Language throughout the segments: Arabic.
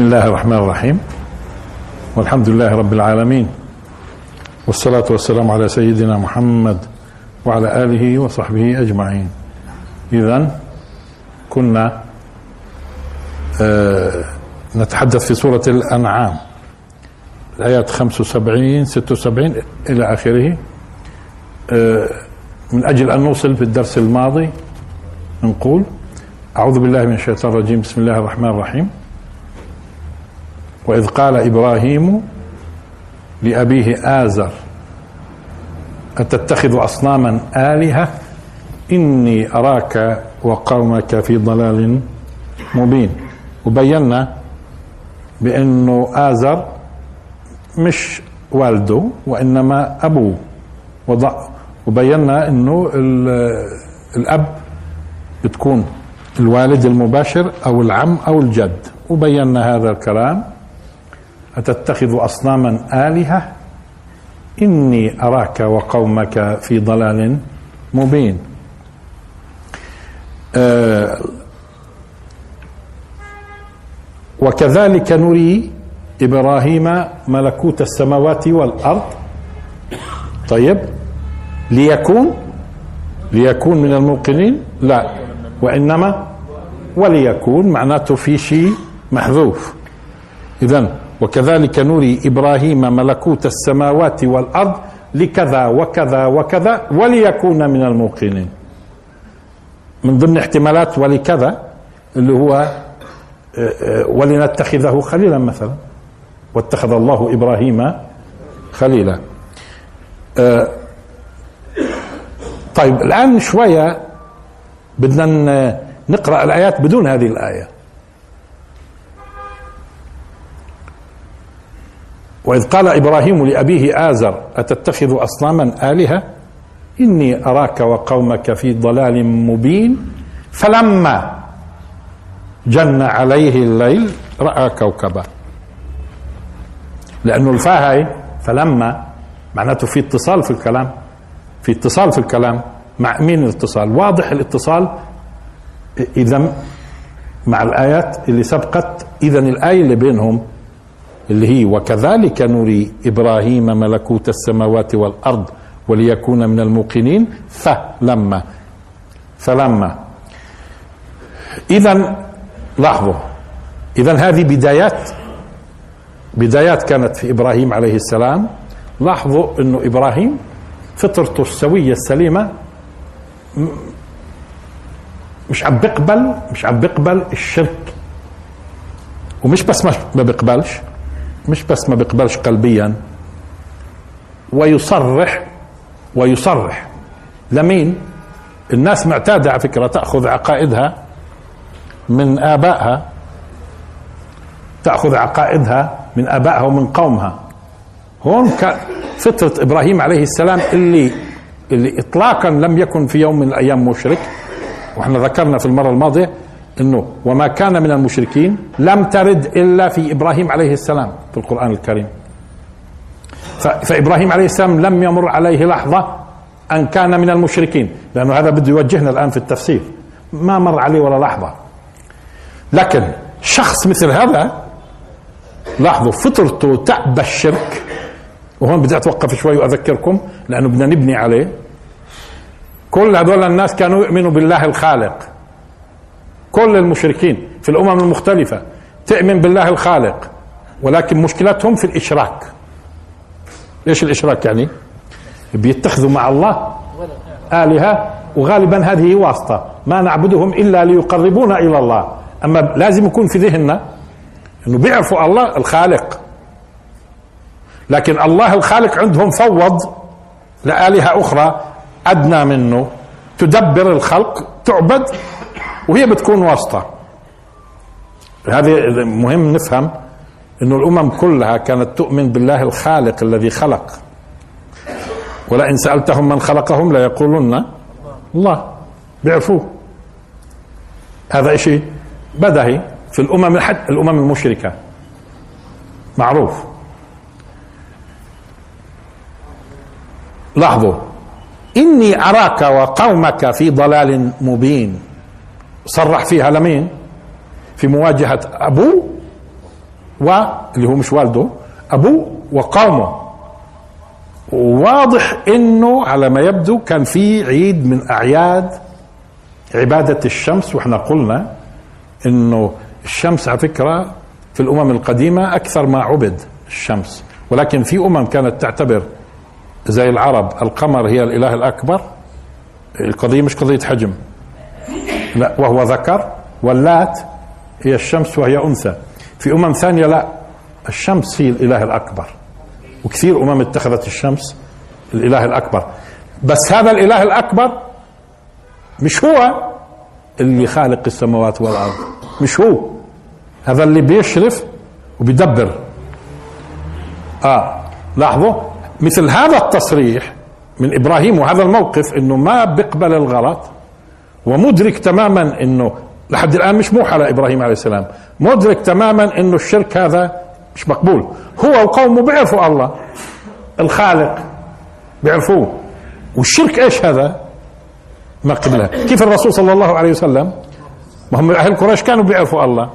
بسم الله الرحمن الرحيم. والحمد لله رب العالمين. والصلاة والسلام على سيدنا محمد وعلى آله وصحبه أجمعين. إذا كنا آه نتحدث في سورة الأنعام. الآيات 75 76 إلى آخره. آه من أجل أن نوصل في الدرس الماضي نقول أعوذ بالله من الشيطان الرجيم. بسم الله الرحمن الرحيم. وإذ قال إبراهيم لأبيه آزر أتتخذ أصناما آلهة؟ إني أراك وقومك في ضلال مبين. وبينا بأنه آزر مش والده وإنما أبوه. وبينا أنه الأب بتكون الوالد المباشر أو العم أو الجد. وبينا هذا الكلام أتتخذ أصناما آلهة؟ إني أراك وقومك في ضلال مبين. آه وكذلك نري إبراهيم ملكوت السماوات والأرض. طيب ليكون؟ ليكون من الموقنين؟ لا. وإنما وليكون معناته في شيء محذوف. إذا وكذلك نري إبراهيم ملكوت السماوات والأرض لكذا وكذا وكذا وليكون من الموقنين. من ضمن احتمالات ولكذا اللي هو ولنتخذه خليلا مثلا. واتخذ الله إبراهيم خليلا. طيب الآن شوية بدنا نقرأ الآيات بدون هذه الآية. وإذ قال إبراهيم لأبيه آزر أتتخذ أصناما آلهة؟ إني أراك وقومك في ضلال مبين. فلما جن عليه الليل رأى كوكبا. لأنه الفاء هاي فلما معناته في اتصال في الكلام. في اتصال في الكلام مع مين الاتصال؟ واضح الاتصال إذا مع الآيات اللي سبقت. إذا الآية اللي بينهم اللي هي وكذلك نري إبراهيم ملكوت السماوات والأرض وليكون من الموقنين. فلما فلما. اذا لاحظوا اذا هذه بدايات بدايات كانت في إبراهيم عليه السلام. لاحظوا إنه إبراهيم فطرته السوية السليمة مش عم بيقبل مش عم بيقبل الشرك. ومش بس ما بيقبلش مش بس ما بيقبلش قلبيا. ويصرح ويصرح. لمين؟ الناس معتادة على فكرة تأخذ عقائدها من آبائها. تأخذ عقائدها من آبائها ومن قومها. هون فطرة إبراهيم عليه السلام اللي اللي إطلاقا لم يكن في يوم من الأيام مشرك. وإحنا ذكرنا في المرة الماضية إنه وما كان من المشركين لم ترد إلا في إبراهيم عليه السلام في القرآن الكريم. فإبراهيم عليه السلام لم يمر عليه لحظة أن كان من المشركين لأنه هذا بده يوجهنا الآن في التفسير. ما مر عليه ولا لحظة. لكن شخص مثل هذا لاحظوا فطرته تأبى الشرك. وهون بدي أتوقف شوي وأذكركم لأنه بدنا نبني عليه. كل هذول الناس كانوا يؤمنوا بالله الخالق. كل المشركين في الأمم المختلفة تؤمن بالله الخالق ولكن مشكلتهم في الإشراك. إيش الإشراك يعني؟ بيتخذوا مع الله آلهة وغالبا هذه واسطة. ما نعبدهم إلا ليقربونا إلى الله. أما لازم يكون في ذهننا إنه بيعرفوا الله الخالق. لكن الله الخالق عندهم فوض لآلهة أخرى أدنى منه. تدبر الخلق تعبد وهي بتكون واسطة. هذه مهم نفهم إنه الأمم كلها كانت تؤمن بالله الخالق الذي خلق. ولئن سألتهم من خلقهم ليقولن الله. بيعرفوه. هذا شيء بدهي في الأمم حتى الأمم المشركة. معروف. لاحظوا. إني أراك وقومك في ضلال مبين. صرح فيها لمين؟ في مواجهة ابوه واللي هو مش والده ابوه وقومه. واضح إنه على ما يبدو كان في عيد من أعياد عبادة الشمس وإحنا قلنا إنه الشمس على فكرة في الأمم القديمة أكثر ما عبد الشمس. ولكن في أمم كانت تعتبر زي العرب القمر هي الإله الأكبر. القضية مش قضية حجم. لا وهو ذكر واللات هي الشمس وهي أنثى. في أمم ثانية لا الشمس هي الإله الأكبر. وكثير أمم اتخذت الشمس الإله الأكبر. بس هذا الإله الأكبر مش هو اللي خالق السماوات والأرض. مش هو. هذا اللي بيشرف وبيدبر. آه لاحظوا؟ مثل هذا التصريح من إبراهيم وهذا الموقف إنه ما بيقبل الغلط. ومدرك تماما إنه لحد الآن مش موحى لابراهيم عليه السلام. مدرك تماما إنه الشرك هذا مش مقبول. هو وقومه بيعرفوا الله. الخالق بيعرفوه والشرك إيش هذا؟ ما قبلها كيف الرسول صلى الله عليه وسلم؟ ما هم أهل قريش كانوا بيعرفوا الله.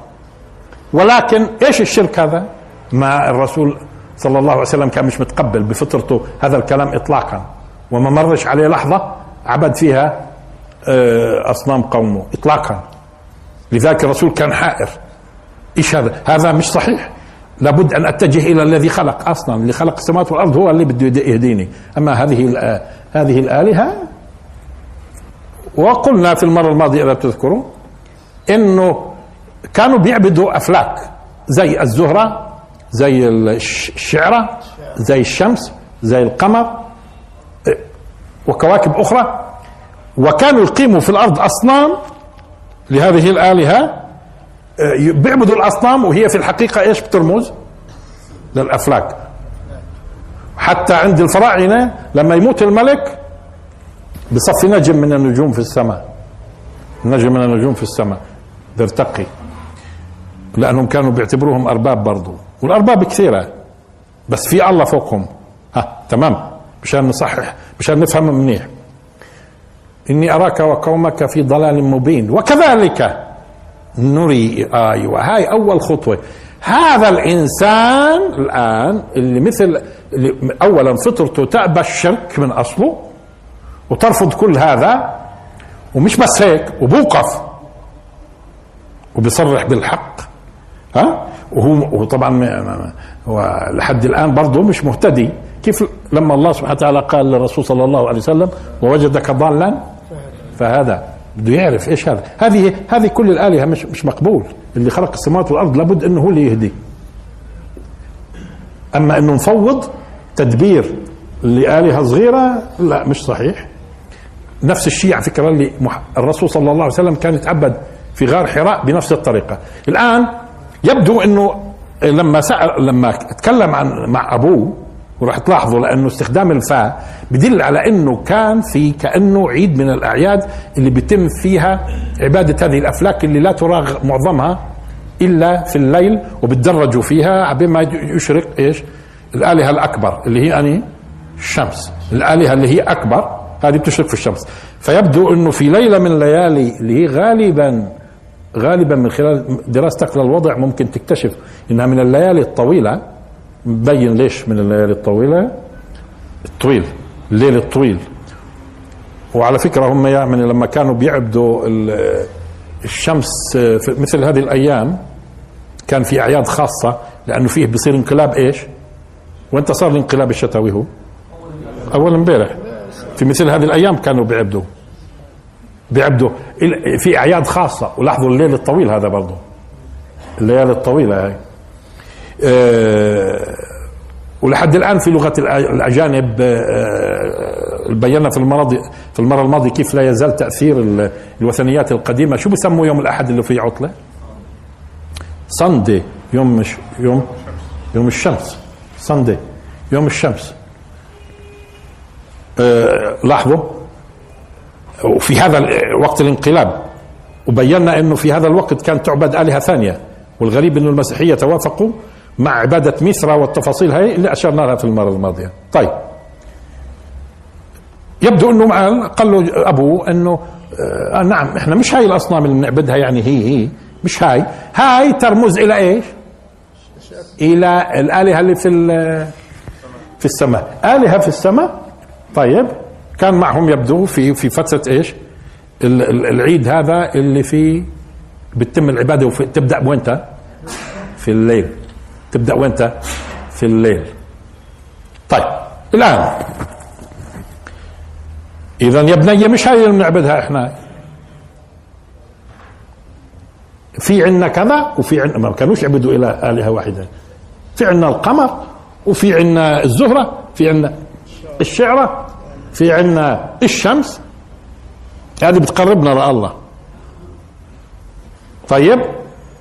ولكن إيش الشرك هذا؟ ما الرسول صلى الله عليه وسلم كان مش متقبل بفطرته هذا الكلام اطلاقا. وما مرش عليه لحظة عبد فيها أصنام قومه اطلاقا. لذلك الرسول كان حائر. إيش هذا؟ هذا مش صحيح. لابد أن أتجه إلى الذي خلق أصلا. اللي خلق السماوات والأرض هو اللي بده يهديني. أما هذه هذه الآلهة وقلنا في المرة الماضية إذا تذكروا إنه كانوا بيعبدوا أفلاك زي الزهرة زي الشعرة زي الشمس زي القمر وكواكب أخرى. وكانوا يقيموا في الأرض أصنام لهذه الآلهة آه، بيعبدوا الأصنام وهي في الحقيقة إيش بترمز؟ للأفلاك. حتى عند الفراعنة لما يموت الملك بصفي نجم من النجوم في السماء. نجم من النجوم في السماء. بيرتقي لأنهم كانوا بيعتبروهم أرباب برضو. والأرباب كثيرة. بس في الله فوقهم. ها تمام. مشان نصحح مشان نفهم منيح. إني أراك وقومك في ضلال مبين. وكذلك نري أيوه هاي أول خطوة. هذا الإنسان الآن اللي مثل اللي اولا فطرته تأبى الشرك من أصله وترفض كل هذا ومش بس هيك وبوقف وبيصرح بالحق. ها؟ وهو طبعا لحد الآن برضه مش مهتدي. كيف لما الله سبحانه وتعالى قال للرسول صلى الله عليه وسلم ووجدك ضالا؟ فهذا بده يعرف إيش هذا. هذه هذه كل الآلهة مش مش مقبول. اللي خلق السماوات والأرض لابد إنه هو اللي يهدي. أما إنه نفوض تدبير لآلهة صغيرة لا مش صحيح. نفس الشيء على فكرة اللي الرسول صلى الله عليه وسلم كان يتعبد في غار حراء بنفس الطريقة. الآن يبدو أنه لما سأل لما تكلم عن مع أبوه وراح تلاحظوا لأنه استخدام الفاء بدل على إنه كان في كأنه عيد من الأعياد اللي بيتم فيها عبادة هذه الأفلاك اللي لا تراغ معظمها إلا في الليل وبتدرجوا فيها بما يشرق إيش؟ الآلهة الأكبر اللي هي أني؟ الشمس. الآلهة اللي هي أكبر هذه بتشرق في الشمس. فيبدو إنه في ليلة من الليالي اللي هي غالبا غالبا من خلال دراستك للوضع ممكن تكتشف إنها من الليالي الطويلة. مبين ليش من الليالي الطويلة؟ الطويل الليل الطويل. وعلى فكرة هم يعني لما كانوا بيعبدوا الشمس في مثل هذه الأيام كان في أعياد خاصة لأنه فيه بصير انقلاب إيش؟ وانت صار الانقلاب الشتوي هو؟ أول امبارح. في مثل هذه الأيام كانوا بيعبدوا. بيعبدوا. في أعياد خاصة. ولاحظوا الليل الطويل هذا برضه الليالي الطويلة هاي. ولحد الآن في لغة الأجانب أه بينا في الماضي في المرة الماضية كيف لا يزال تأثير الوثنيات القديمة؟ شو بسموا يوم الأحد اللي فيه عطلة؟ ساندي يوم مش يوم يوم الشمس. ساندي يوم الشمس. أه لاحظوا؟ وفي هذا وقت الانقلاب. وبينا إنه في هذا الوقت كانت تعبد آلهة ثانية والغريب إنه المسيحية توافقوا مع عبادة ميثرا والتفاصيل هاي اللي اشرنا لها في المرة الماضية. طيب. يبدو إنه قال له ابوه إنه آه نعم إحنا مش هاي الأصنام اللي بنعبدها يعني هي هي مش هاي. هاي ترمز إلى إيش؟ إلى الآلهة اللي في في السماء. آلهة في السماء؟ طيب. كان معهم يبدو في في ال- ال- العيد هذا اللي فيه بتتم العبادة وفي تبدأ وينتا في الليل. تبدأ وينتا في الليل. طيب الآن. اذا يا بني مش هاي اللي بنعبدها إحنا. في عندنا كذا وفي عندنا ما كانوش يعبدوا إلى آلهة واحدة. في عندنا القمر وفي عندنا الزهرة في عندنا الشعرة في عندنا الشمس. هذه بتقربنا لله طيب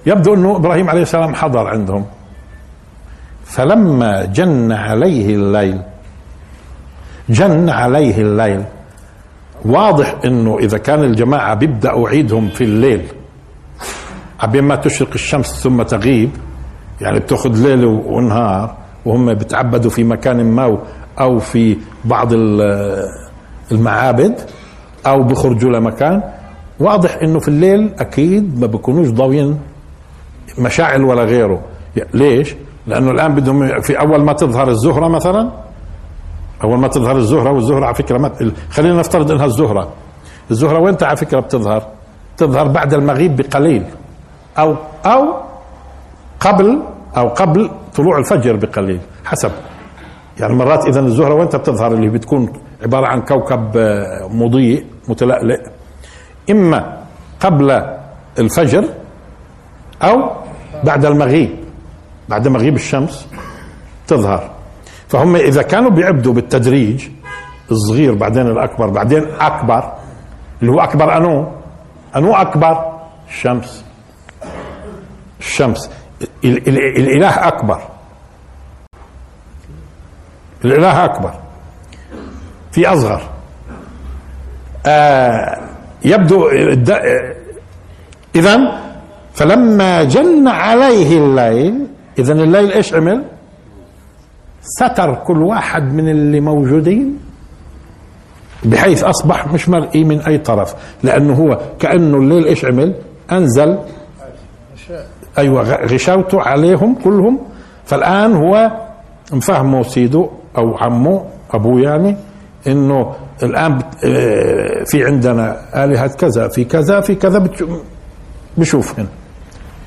يبدو إنه إبراهيم عليه السلام حضر عندهم. فلما جن عليه الليل جن عليه الليل. واضح إنه إذا كان الجماعة بيبداوا عيدهم في الليل. عبين ما تشرق الشمس ثم تغيب يعني بتأخذ ليل ونهار وهم بتعبدوا في مكان ما أو في بعض ال- المعابد أو بخرجوا لمكان. واضح إنه في الليل أكيد ما بيكونوش ضاويين مشاعل ولا غيره. ليش؟ لأنه الآن بدهم في أول ما تظهر الزهرة مثلا أول ما تظهر الزهرة والزهرة على فكرة ما خلينا نفترض إنها الزهرة. الزهرة وين على فكرة بتظهر؟ تظهر بعد المغيب بقليل. أو أو قبل أو قبل طلوع الفجر بقليل حسب. يعني مرات إذا الزهرة وين بتظهر؟ اللي بتكون عبارة عن كوكب آه، مضيء متلألئ. إما قبل الفجر أو بعد المغيب. بعد مغيب الشمس تظهر. فهم إذا كانوا بيعبدوا بالتدريج الصغير بعدين الأكبر بعدين أكبر اللي هو أكبر أنو؟ أنو أكبر؟ الشمس. الشمس. ال- ال- الإله أكبر. الإله أكبر. في أصغر. آه يبدو اذا فلما جن عليه الليل اذا الليل إيش عمل. ستر كل واحد من اللي موجودين بحيث أصبح مش مرئي من أي طرف. لأنه هو كأنه الليل إيش عمل؟ أنزل أيوه غشاوته عليهم كلهم. فالآن هو مفهمه سيده أو عمه أبوه يعني إنه الآن آه، في عندنا آلهة كذا في كذا في كذا بتش- بشوف هنا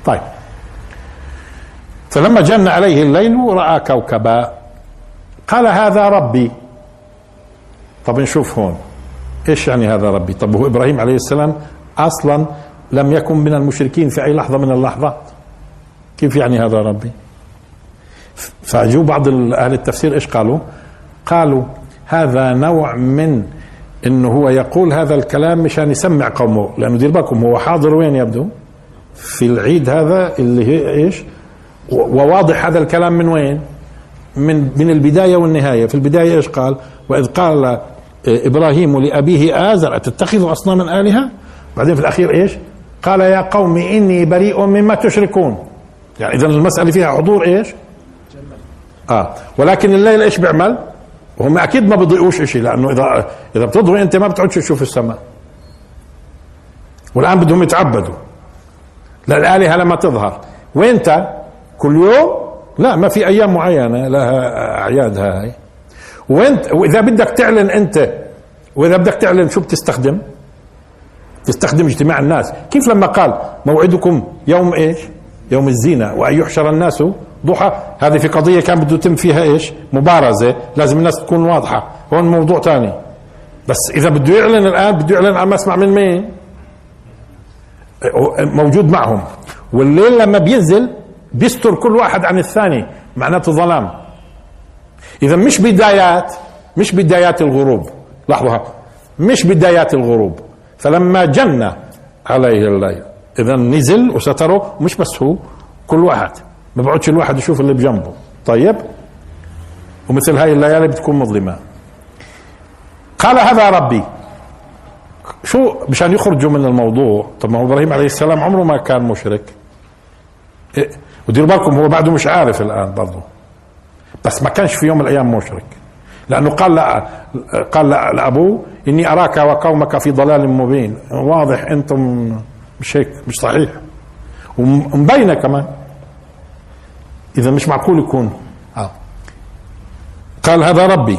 طيب. فلما جن عليه الليل رأى كوكبا. قال هذا ربي. طب نشوف هون. إيش يعني هذا ربي؟ طب هو إبراهيم عليه السلام أصلا لم يكن من المشركين في أي لحظة من اللحظات كيف يعني هذا ربي؟ فاجوا بعض أهل التفسير إيش قالوا؟ قالوا هذا نوع من إنه هو يقول هذا الكلام مشان يسمع قومه لأنه دير بالكم هو حاضر وين يبدو؟ في العيد هذا اللي هي إيش؟ وواضح هذا الكلام من وين؟ من من البداية والنهاية. في البداية إيش قال؟ وإذ قال آه، إبراهيم لأبيه ازر أتتخذ أصناما آلهة؟ بعدين في الأخير إيش؟ قال يا قوم إني بريء مما تشركون. يعني اذا المسألة فيها حضور إيش؟ آه. ولكن الليل إيش بيعمل؟ وهم أكيد ما بيضيئوش شيء لأنه إذا إذا بتضوي أنت ما بتقعدش تشوف السماء. والآن بدهم يتعبدوا. للالهه لما تظهر وانت كل يوم؟ لا ما في أيام معينة لها أعيادها هاي. وانت وإذا بدك تعلن أنت وإذا بدك تعلن شو بتستخدم؟ تستخدم اجتماع الناس. كيف لما قال موعدكم يوم إيش؟ يوم الزينة وأن يحشر الناس ضحى. هذه في قضية كان بده يتم فيها إيش؟ مبارزة. لازم الناس تكون واضحة. هون موضوع ثاني بس إذا بده يعلن الآن بده يعلن عن مسمع من مين؟ موجود معهم. والليل لما بينزل بيستر كل واحد عن الثاني معناته ظلام. إذا مش بدايات مش بدايات الغروب. لحظه مش بدايات الغروب. فلما جن عليه الليل إذا نزل وستره مش بس هو كل واحد. ما بقعدش الواحد يشوف اللي بجنبه. طيب؟ ومثل هاي الليالي بتكون مظلمة. قال هذا ربي. شو مشان يخرجوا من الموضوع؟ طب ما هو إبراهيم عليه السلام عمره ما كان مشرك. إيه؟ وديروا بالكم هو بعده مش عارف الآن برضه بس ما كانش في يوم من الأيام مشرك. لأنه قال لا قال لا لأبوه إني أراك وقومك في ضلال مبين. واضح أنتم مش هيك مش صحيح. ومبينه كمان. إذا مش معقول يكون. آه. قال هذا ربي.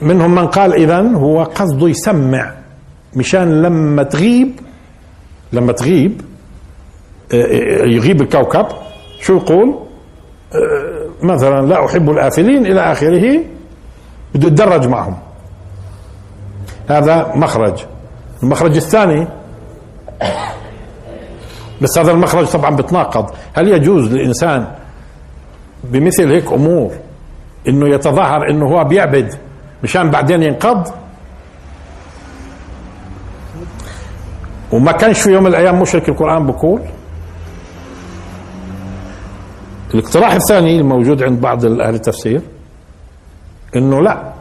منهم من قال اذا هو قصده يسمع. مشان لما تغيب لما تغيب يغيب الكوكب شو يقول؟ آه، مثلا لا أحب الآفلين إلى آخره بده يتدرج معهم. هذا مخرج. المخرج الثاني. بس هذا المخرج طبعا بتناقض. هل يجوز للإنسان بمثل هيك أمور إنه يتظاهر إنه هو بيعبد مشان بعدين ينقض؟ وما كانش في يوم من الأيام مشرك القرآن بقول الاقتراح الثاني الموجود عند بعض أهل التفسير إنه لا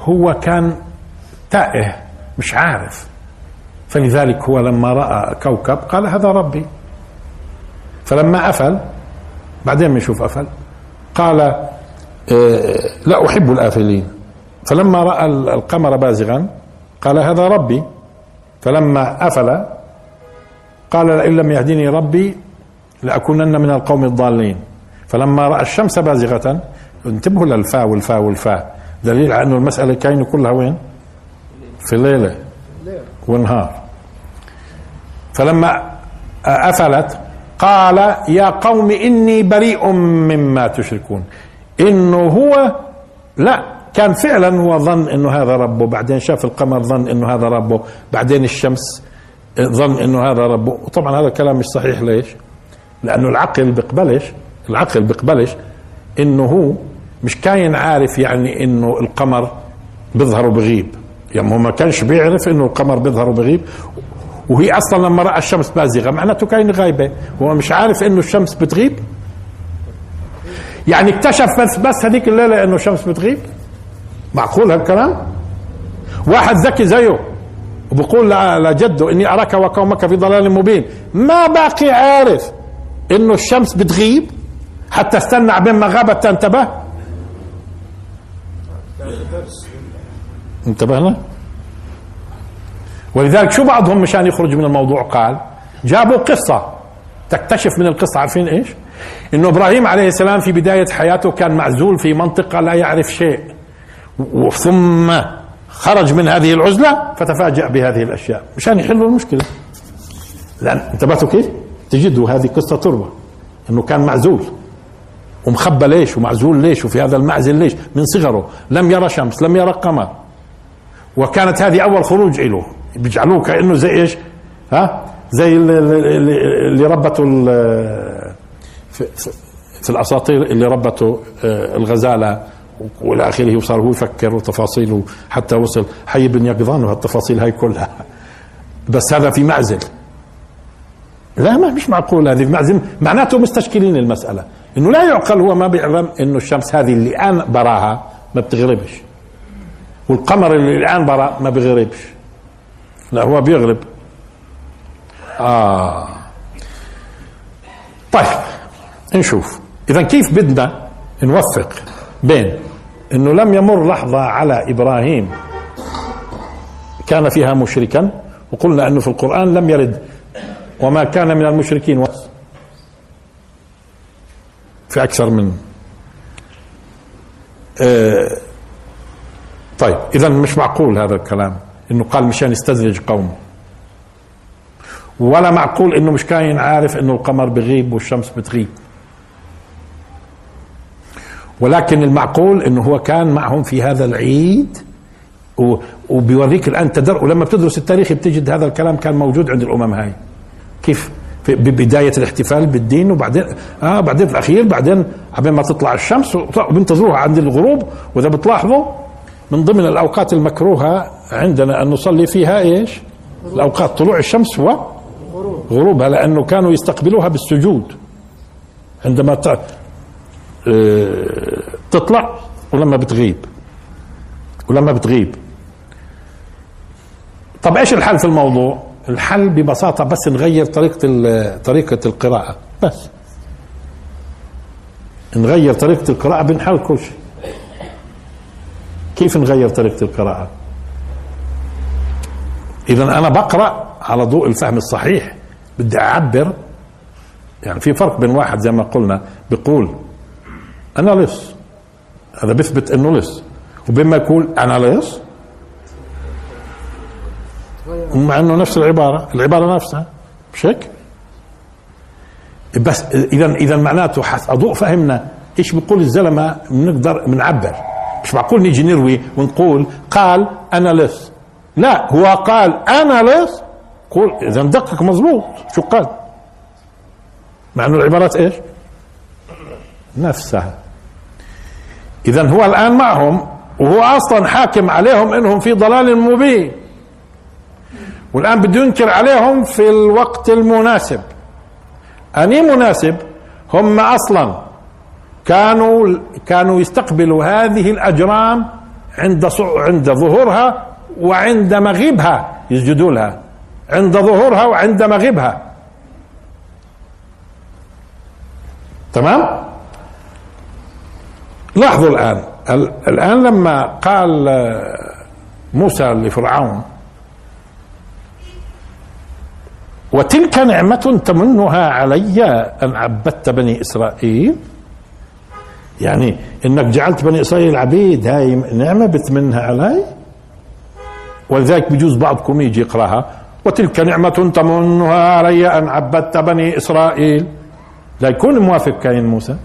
هو كان تائه مش عارف. فلذلك هو لما رأى كوكب قال هذا ربي. فلما أفل بعدين بنشوف أفل قال آه، لا أحب الآفلين. فلما رأى القمر بازغا قال هذا ربي. فلما أفل قال لئن لم يهدني ربي لأكونن من القوم الضالين. فلما رأى الشمس بازغة انتبهوا للفاء والفاء والفاء. دليل على انه المسألة كاينة كلها وين؟ في الليلة ونهار فلما أفلت قال يا قوم إني بريء مما تشركون. إنه هو لا كان فعلا هو ظن إنه هذا ربه. بعدين شاف القمر ظن إنه هذا ربه. بعدين الشمس ظن إنه هذا ربه. وطبعا هذا الكلام مش صحيح. ليش؟ لأنه العقل بيقبلش العقل بيقبلش إنه هو مش كاين عارف يعني إنه القمر بيظهر وبغيب. يعني هو ما كانش بيعرف إنه القمر بيظهر وبغيب وهي أصلا لما رأى الشمس بازغة معناته كاين غايبة. هو مش عارف إنه الشمس بتغيب؟ يعني اكتشف بس بس هذيك الليلة إنه الشمس بتغيب؟ معقول هالكلام؟ واحد ذكي زيه وبقول لجده إني أراك وقومك في ضلال مبين. ما باقي عارف إنه الشمس بتغيب؟ حتى استنى عبين ما غابت تنتبه. انتبهنا ولذلك شو بعضهم مشان يخرج من الموضوع قال جابوا قصة تكتشف من القصة عارفين إيش؟ إنه إبراهيم عليه السلام في بداية حياته كان معزول في منطقة لا يعرف شيء ثم خرج من هذه العزلة فتفاجأ بهذه الأشياء. مشان يحلوا المشكلة. لأن انتبهتوا كيف؟ تجدوا هذه قصة تروى إنه كان معزول. ومخبى ليش ومعزول ليش وفي هذا المعزل ليش؟ من صغره. لم يرى شمس لم يرى قمر. وكانت هذه أول خروج له بيجعلوه كأنه زي إيش؟ ها؟ زي اللي, ربته في, في الأساطير اللي ربته آه، الغزالة. وإلى آخره وصار هو يفكر وتفاصيله حتى وصل. حي بن يقظان وهالتفاصيل هاي كلها. بس هذا في معزل. لا ما مش معقول هذه معزل. معناته مستشكلين المسألة. إنه لا يعقل هو ما بيعلم إنه الشمس هذه اللي الآن براها ما بتغربش. والقمر اللي الآن برا ما بيغربش. لا هو بيغرب. آه. طيب نشوف. إذا كيف بدنا نوفق بين أنه لم يمر لحظة على إبراهيم كان فيها مشركا وقلنا أنه في القرآن لم يرد. وما كان من المشركين في أكثر من آه طيب إذا مش معقول هذا الكلام إنه قال مشان يستدرج قومه. ولا معقول إنه مش كاين عارف إنه القمر بغيب والشمس بتغيب. ولكن المعقول إنه هو كان معهم في هذا العيد وبيوريك الآن تدر ولما بتدرس التاريخ بتجد هذا الكلام كان موجود عند الأمم هاي. كيف؟ ببداية الاحتفال بالدين وبعدين آه بعدين في الأخير بعدين عبين ما تطلع الشمس وبنتظروها عند الغروب وإذا بتلاحظوا من ضمن الأوقات المكروهة عندنا أن نصلي فيها إيش؟ الأوقات طلوع الشمس وغروبها لأنه كانوا يستقبلوها بالسجود عندما آه، تطلع ولما بتغيب ولما بتغيب طب إيش الحل في الموضوع؟ الحل ببساطة بس نغير طريقة طريقة القراءة. بس. نغير طريقة القراءة بنحل كل شيء. كيف نغير طريقة القراءة؟ إذا أنا بقرأ على ضوء الفهم الصحيح بدي أعبر. يعني في فرق بين واحد زي ما قلنا بيقول أنا لص هذا بيثبت إنه لص وبين ما يقول أنا لص مع إنه نفس العبارة العبارة نفسها مش هيك؟ بس اذا اذا معناته أضوء فهمنا إيش بيقول الزلمة بنقدر بنعبر مش معقول نيجي نروي ونقول قال أنا لص لا هو قال أنا لص قول اذا دقق مضبوط شو قال؟ مع إنه العبارات إيش؟ نفسها. اذا هو الآن معهم وهو أصلا حاكم عليهم إنهم في ضلال مبين. والآن بده ينكر عليهم في الوقت المناسب. أني مناسب هم أصلا كانوا كانوا يستقبلوا هذه الأجرام عند عند ظهورها وعند مغيبها يسجدوا لها. عند ظهورها وعند مغيبها. تمام؟ لاحظوا الآن. الآن لما قال موسى لفرعون وتلك نعمة تمنها علي أن عبدت بني إسرائيل. يعني إنك جعلت بني إسرائيل عبيد هاي نعمة بتمنها علي. ولذلك بجوز بعضكم يجي يقرأها. وتلك نعمة تمنها علي أن عبدت بني إسرائيل. لا يكون موافق كاين موسى.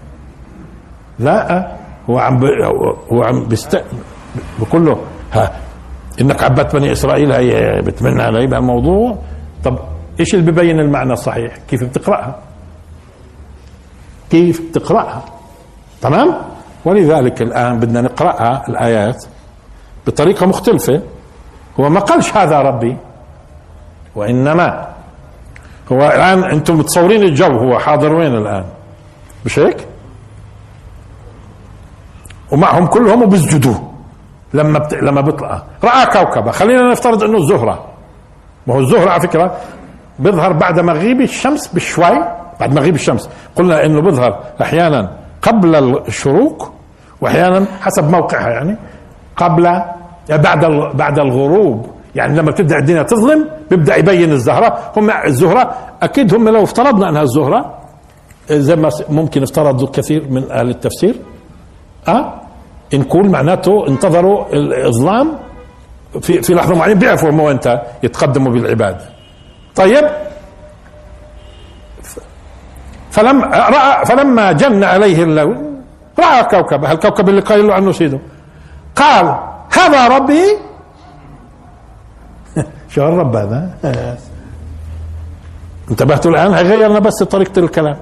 لا هو عم ب... هو عم بيست بقول له ها إنك عبدت بني إسرائيل هي بتمنى علي بهالموضوع طب إيش اللي ببين المعنى الصحيح؟ كيف بتقرأها؟ كيف بتقرأها؟ تمام؟ ولذلك الآن بدنا نقرأها الآيات بطريقة مختلفة. هو ما قالش هذا ربي وإنما هو الآن أنتم متصورين الجو هو حاضر وين الآن؟ مش هيك؟ ومعهم كلهم وبيسجدوا لما بت... لما بيطلع رأى كوكبة. خلينا نفترض إنه الزهرة. ما هو الزهرة على فكرة بيظهر بعد مغيب الشمس بشوي بعد مغيب الشمس. قلنا إنه بيظهر أحيانا قبل الشروق واحيانا حسب موقعها يعني قبل بعد بعد الغروب. يعني لما تبدأ الدنيا تظلم بيبدأ يبين الزهرة. هم الزهرة أكيد هم لو افترضنا أنها الزهرة زي ما ممكن افترضوا كثير من أهل التفسير. آه؟ نقول معناته انتظروا الاظلام في في لحظة معينة بيعرفوا هم وين يتقدموا بالعبادة. طيب. فلما رأى فلما جن عليه الليل رأى كوكبا الكوكب اللي قال له عنه سيده قال هذا ربي. شو الرب هذا؟ انتبهتوا الآن؟ غيرنا بس طريقة الكلام.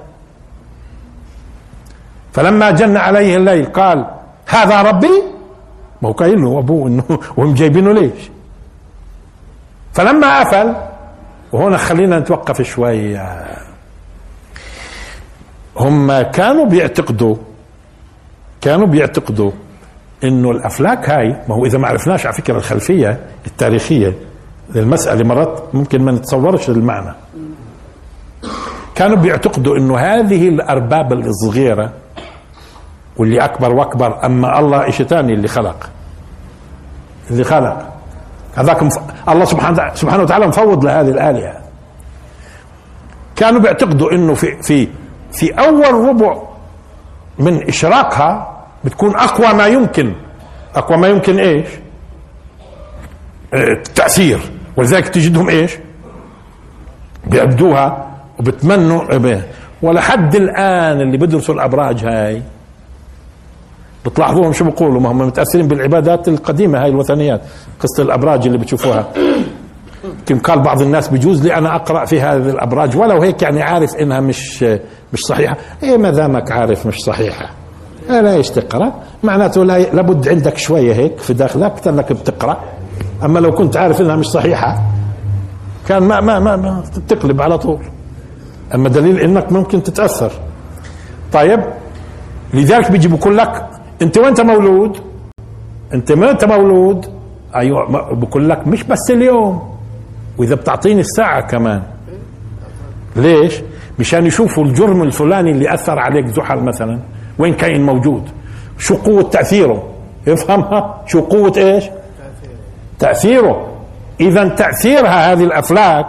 فلما جن عليه الليل قال هذا ربي؟ ما هو قايل له أبوه إنه وهم جايبينه ليش؟ فلما أفل وهنا خلينا نتوقف شوي. هم كانوا بيعتقدوا كانوا بيعتقدوا إنه الأفلاك هاي ما هو إذا ما عرفناش على فكرة الخلفية التاريخية للمسألة مرات ممكن ما نتصورش المعنى كانوا بيعتقدوا إنه هذه الأرباب الصغيرة واللي أكبر وأكبر أما الله شيء ثاني اللي خلق. اللي خلق. هذاك مف... الله سبحانه سبحانه وتعالى مفوض لهذه الآلهة. كانوا بيعتقدوا إنه في في في أول ربع من إشراقها بتكون أقوى ما يمكن. أقوى ما يمكن إيش؟ التاثير آه، ولذلك تجدهم إيش؟ بيعبدوها وبتمنوا ولحد الآن اللي بدرسوا الأبراج هاي بتلاحظوهم شو بيقولوا؟ ما هم متأثرين بالعبادات القديمة هاي الوثنيات قصة الأبراج اللي بتشوفوها. يمكن قال بعض الناس بجوز لي أنا أقرأ في هذه الأبراج ولو هيك يعني عارف إنها مش مش صحيحة. إيه ما دامك عارف مش صحيحة. لا إيش تقرأ؟ معناته لا لابد عندك شوية هيك في داخلك انك بتقرأ. أما لو كنت عارف إنها مش صحيحة كان ما ما ما, ما تقلب على طول. أما دليل إنك ممكن تتأثر. طيب لذلك بيجي بقول لك انت وانت مولود؟ انت ما انت مولود؟ أيوه بقول لك مش بس اليوم وإذا بتعطيني الساعة كمان. ليش؟ مشان يشوفوا الجرم الفلاني اللي أثر عليك زحل مثلا. وين كاين موجود؟ شو قوة تأثيره؟ افهمها شو قوة إيش؟ تأثيره. اذا تأثيرها هذه الأفلاك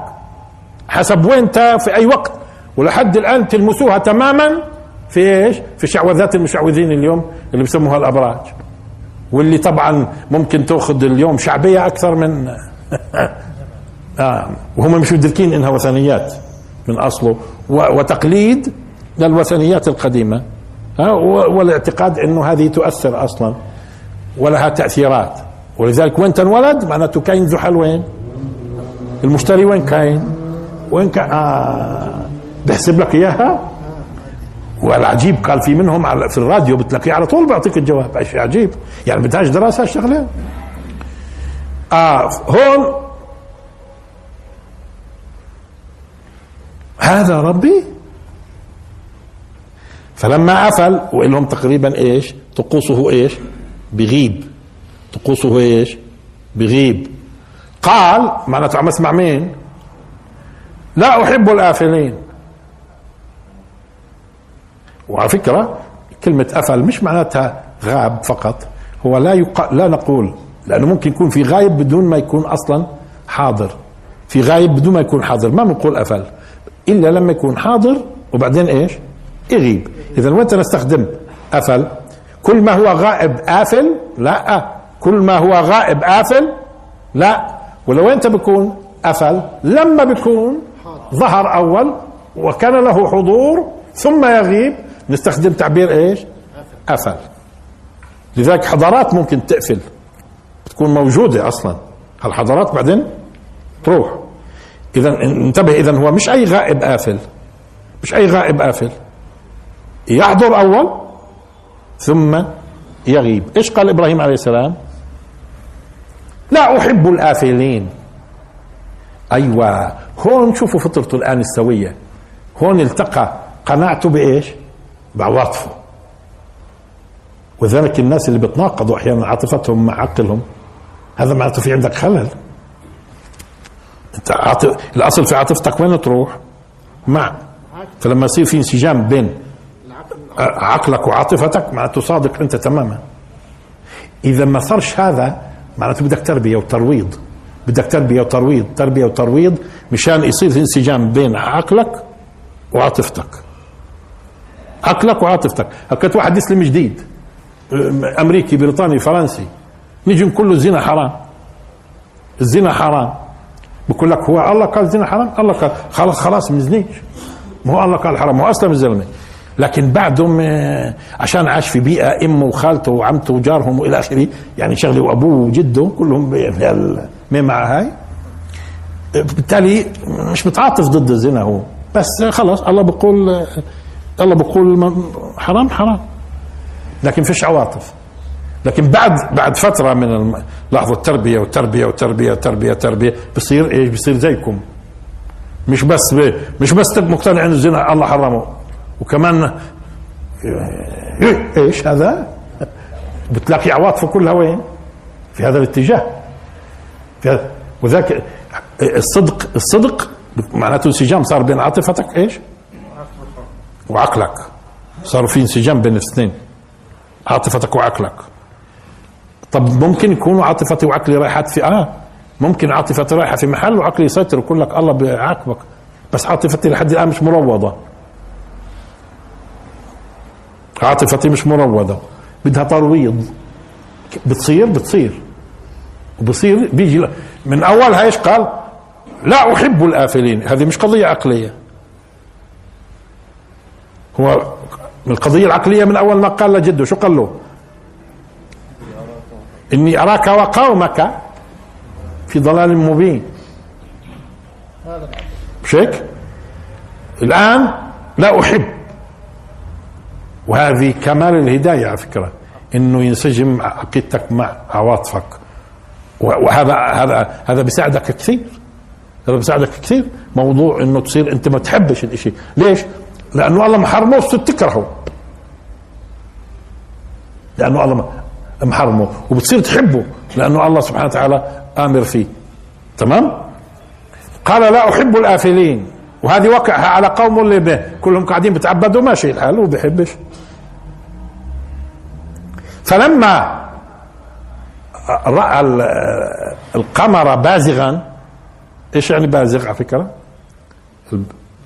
حسب وين في أي وقت. ولحد الآن تلمسوها تماما في إيش؟ في شعوذات المشعوذين اليوم اللي بسموها الأبراج واللي طبعا ممكن تأخذ اليوم شعبية أكثر من آه وهم مش مدركين إنها وثنيات من أصله وتقليد للوثنيات القديمة ها والاعتقاد إنه هذه تؤثر أصلا ولها تأثيرات ولذلك وين تنولد معناته كاين زحل وين؟ المشتري وين كاين؟ وين كاين؟ آه بحسب لك إياها والعجيب قال في منهم على في الراديو بتلاقيه على طول بيعطيك الجواب. شيء عجيب يعني بدهاش دراسة الشغله آه هون هذا ربي. فلما قفل وقال لهم تقريبا إيش؟ طقوسه إيش؟ بغيب. طقوسه إيش؟ بغيب. قال معناته عم أسمع مين؟ لا أحب الآفلين. وعلى فكرة كلمة افل مش معناتها غاب فقط هو لا يق... لا نقول لأنه ممكن يكون في غايب بدون ما يكون أصلا حاضر في غايب بدون ما يكون حاضر ما بنقول افل إلا لما يكون حاضر وبعدين إيش؟ يغيب. اذا وين نستخدم افل كل ما هو غائب آفل لا كل ما هو غائب آفل لا. ولو انت بيكون أفل لما بيكون ظهر أول وكان له حضور ثم يغيب نستخدم تعبير إيش؟ أفل لذلك حضارات ممكن تقفل بتكون موجودة أصلا. هالحضارات بعدين تروح. إذا انتبه إذا هو مش أي غائب آفل مش أي غائب آفل يحضر أول ثم يغيب. إيش قال إبراهيم عليه السلام؟ لا أحب الآفلين. أيوه هون شوفوا فطرته الآن السوية. هون التقى. قناعته بإيش؟ بعواطفه وذلك الناس اللي بتناقضوا أحيانا عاطفتهم مع عقلهم هذا معناته في عندك خلل. أنت عاطف... الأصل في عاطفتك وين تروح؟ مع. فلما يصير في انسجام بين عقلك وعاطفتك معناته صادق أنت تماما. إذا ما صارش هذا معناته بدك تربية وترويض. بدك تربية وترويض تربية وترويض مشان يصير انسجام بين عقلك وعاطفتك. عقلك وعاطفتك. هكذا واحد يسلم جديد. أمريكي بريطاني فرنسي. نيجي نقول له الزنا حرام. الزنا حرام. بقول لك هو الله قال الزنا حرام؟ الله قال. خلاص خلاص ما نزنيش ما هو الله قال حرام هو أسلم الزلمة. لكن بعدهم آه، عشان عاش في بيئة إمه وخالته وعمته وجارهم وإلى آخره يعني شغلة وأبوه وجده كلهم مين مع هاي. بالتالي مش متعاطف ضد الزنا هو. بس خلص الله بقول الله بقول حرام حرام. لكن فيش عواطف. لكن بعد بعد فترة من لحظه التربية والتربية والتربية والتربية والتربية بصير إيش؟ بصير زيكم. مش بس مش بس مقتنع ان الزنا الله حرمه. وكمان إيش هذا؟ بتلاقي عواطفه كلها وين؟ في هذا الاتجاه. في هذا وذاك الصدق الصدق معناته انسجام صار بين عاطفتك إيش؟ وعقلك. صار في انسجام بين الاثنين. عاطفتك وعقلك. طب ممكن يكونوا عاطفتي وعقلي رايحات في آه. ممكن عاطفتي رايحة في محل وعقلي يسيطر ويقول لك الله بيعاقبك بس عاطفتي لحد الآن مش مروضة. عاطفتي مش مروضة. بدها ترويض. بتصير؟ بتصير. وبصير بيجي من اولها إيش قال؟ لا أحب الآفلين. هذه مش قضية عقلية. هو من القضية العقلية من أول ما قال لجده شو قال له؟ إني أراك وقومك في ضلال مبين. مش هيك الآن لا أحب. وهذه كمال الهداية على فكرة إنه ينسجم عقيدتك مع عواطفك. وهذا هذا هذا بيساعدك كثير. هذا بيساعدك كثير. موضوع إنه تصير أنت ما تحبش الإشي. ليش؟ لأنه الله محرمه وتصير تكرهه لأنه الله محرمه وبتصير تحبه لأنه الله سبحانه وتعالى آمر فيه. تمام؟ قال لا أحب الآفلين. وهذه وقعها على قوم اللي كلهم قاعدين بتعبدوا ماشي الحال وبيحبش فلما رأى القمر بازغا إيش يعني بازغ على فكرة؟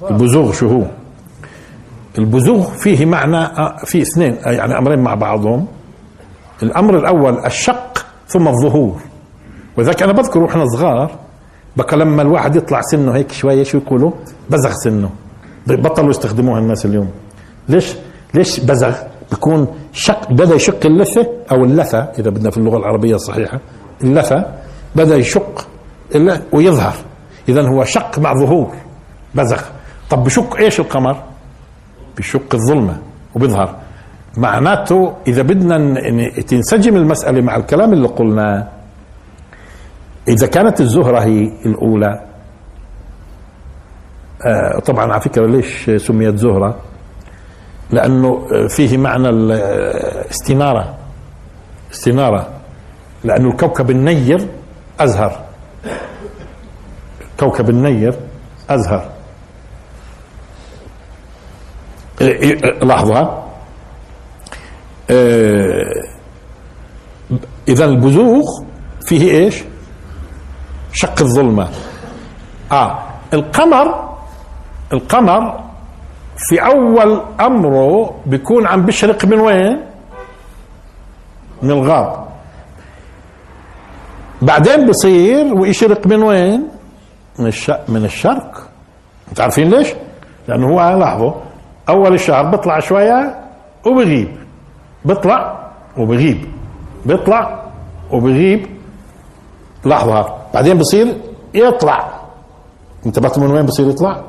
البزوغ شو هو؟ البزوغ فيه معنى آه، في اثنين آه، يعني أمرين مع بعضهم. الأمر الأول الشق ثم الظهور. وذاك أنا بذكر وإحنا صغار بقى لما الواحد يطلع سنه هيك شوية شو يقولوا؟ بزغ سنه. بطلوا يستخدموها الناس اليوم. ليش؟ ليش بزغ؟ بيكون شق بدأ يشق اللثة أو اللثة إذا بدنا في اللغة العربية الصحيحة اللثة بدأ يشق ويظهر. اذا هو شق مع ظهور بزغ. طب بشق إيش القمر؟ بشق الظلمة وبيظهر معناته إذا بدنا تنسجم المسألة مع الكلام اللي قلناه إذا كانت الزهرة هي الأولى آه طبعا على فكرة ليش سميت زهرة؟ لأنه فيه معنى الاستناره استنارة. لأنه الكوكب النير أزهر. كوكب النير أزهر. لحظة. آه، اذا البزوغ فيه إيش؟ شق الظلمة. آه القمر القمر في أول أمره بيكون عم بيشرق من وين؟ من الغرب. بعدين بصير ويشرق من وين؟ من الشرق من الشرق. انت عارفين ليش؟ لأنه هو لاحظوا أول الشهر بيطلع شوية وبغيب. بيطلع وبغيب. بيطلع وبغيب. لحظة. بعدين بصير يطلع. انتبهتوا من وين بصير يطلع؟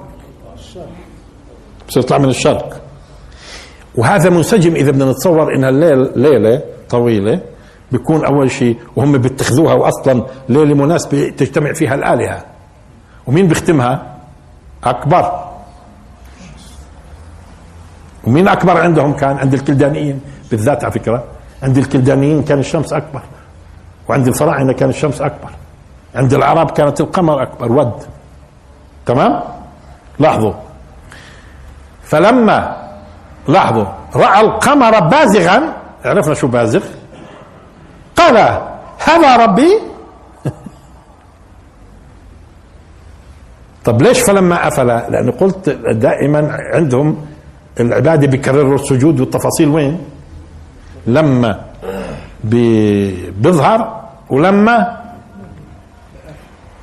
بصير يطلع من الشرق. وهذا منسجم إذا بدنا نتصور إنها الليل ليلة طويلة. بيكون أول شيء وهم بيتخذوها واصلا ليلة مناسبة تجتمع فيها الآلهة. ومين بيختمها؟ أكبر. ومين أكبر عندهم كان؟ عند الكلدانيين. بالذات على فكرة عند الكلدانيين كان الشمس أكبر. وعند الفراعنة كان الشمس أكبر. عند العرب كانت القمر أكبر ود. تمام؟ لاحظوا. فلما لاحظوا رأى القمر بازغا عرفنا شو بازغ؟ قال هذا ربي. طب ليش فلما أفل؟ لأنه قلت دائما عندهم العبادة بيكرروا السجود والتفاصيل وين؟ لما بيظهر ولما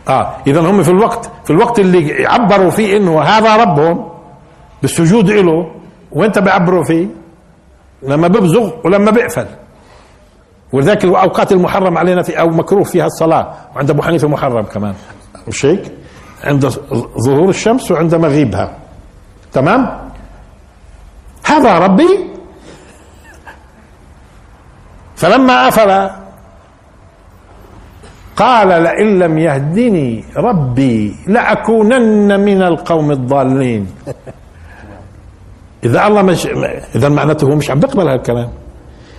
آه اذا هم في الوقت في الوقت اللي عبروا فيه إنه هذا ربهم بالسجود له وانت بيعبروا فيه؟ لما ببزغ ولما بيقفل. ولذلك الأوقات المحرم علينا في أو مكروه فيها الصلاة وعند أبو حنيفة محرم كمان. مش هيك؟ عند ظهور الشمس وعند مغيبها. تمام؟ هذا ربي؟ فلما أفل قال لئن لم يهدني ربي لأكونن من القوم الضالين. إذا الله مش إذا معناته هو مش عم بيقبل هالكلام.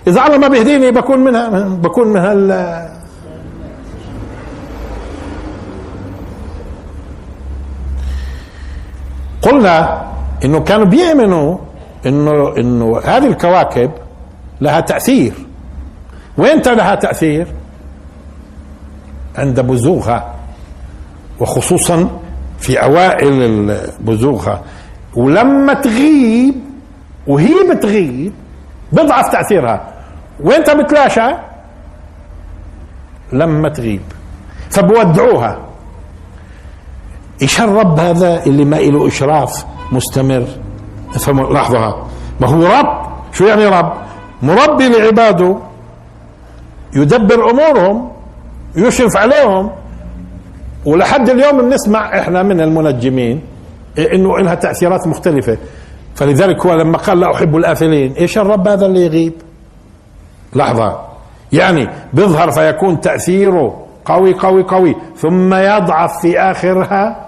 إذا الله ما بيهديني بكون منها بكون من هال. قلنا إنه كانوا بيؤمنوا إنه إنه هذه الكواكب لها تأثير. وين لها تأثير؟ عند بزوغها. وخصوصا في أوائل بزوغها ولما تغيب وهي بتغيب بضعف تأثيرها. وين بتلاشى لما تغيب. فبودعوها. إيش الرب هذا اللي ما له إشراف مستمر؟ لحظة. ما هو رب؟ شو يعني رب؟ مربي لعباده. يدبر أمورهم. يشرف عليهم. ولحد اليوم بنسمع إحنا من المنجمين إنه لها تأثيرات مختلفة. فلذلك هو لما قال لا أحب الآفلين إيش الرب هذا اللي يغيب؟ لحظة. يعني بيظهر فيكون تأثيره قوي قوي قوي. ثم يضعف في آخرها.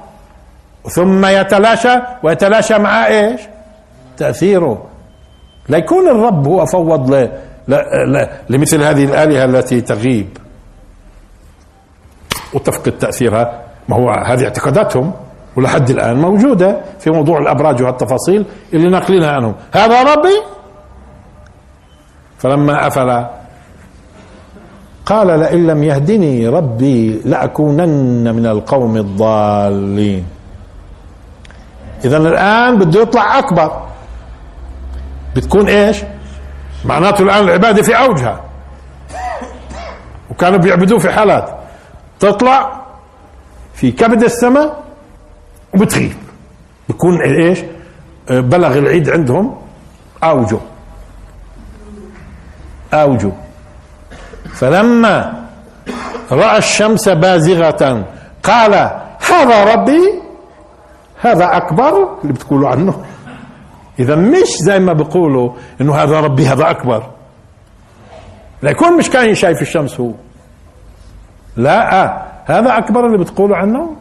ثم يتلاشى. ويتلاشى مع إيش؟ تأثيره. لا يكون الرب هو فوض ل... ل... ل... لمثل هذه الآلهة التي تغيب. وتفقد تأثيرها. ما هو هذه اعتقاداتهم. ولحد الآن موجودة في موضوع الأبراج والتفاصيل اللي ناقلينها عنهم. هذا ربي! فلما أفل قال لئن لم يهدني ربي لأكونن من القوم الضالين. اذا الآن بده يطلع أكبر. بتكون إيش؟ معناته الآن العبادة في أوجها. وكانوا بيعبدوه في حالات تطلع في كبد السماء وبتغيب. بكون إيش؟ بلغ العيد عندهم. أوجه. أوجه. فلما رأى الشمس بازغة قال هذا ربي هذا أكبر اللي بتقولوا عنه. إذا مش زي ما بيقولوا إنه هذا ربي هذا أكبر. لا يكون مش كان شايف الشمس هو. لا آه. هذا أكبر اللي بتقولوا عنه؟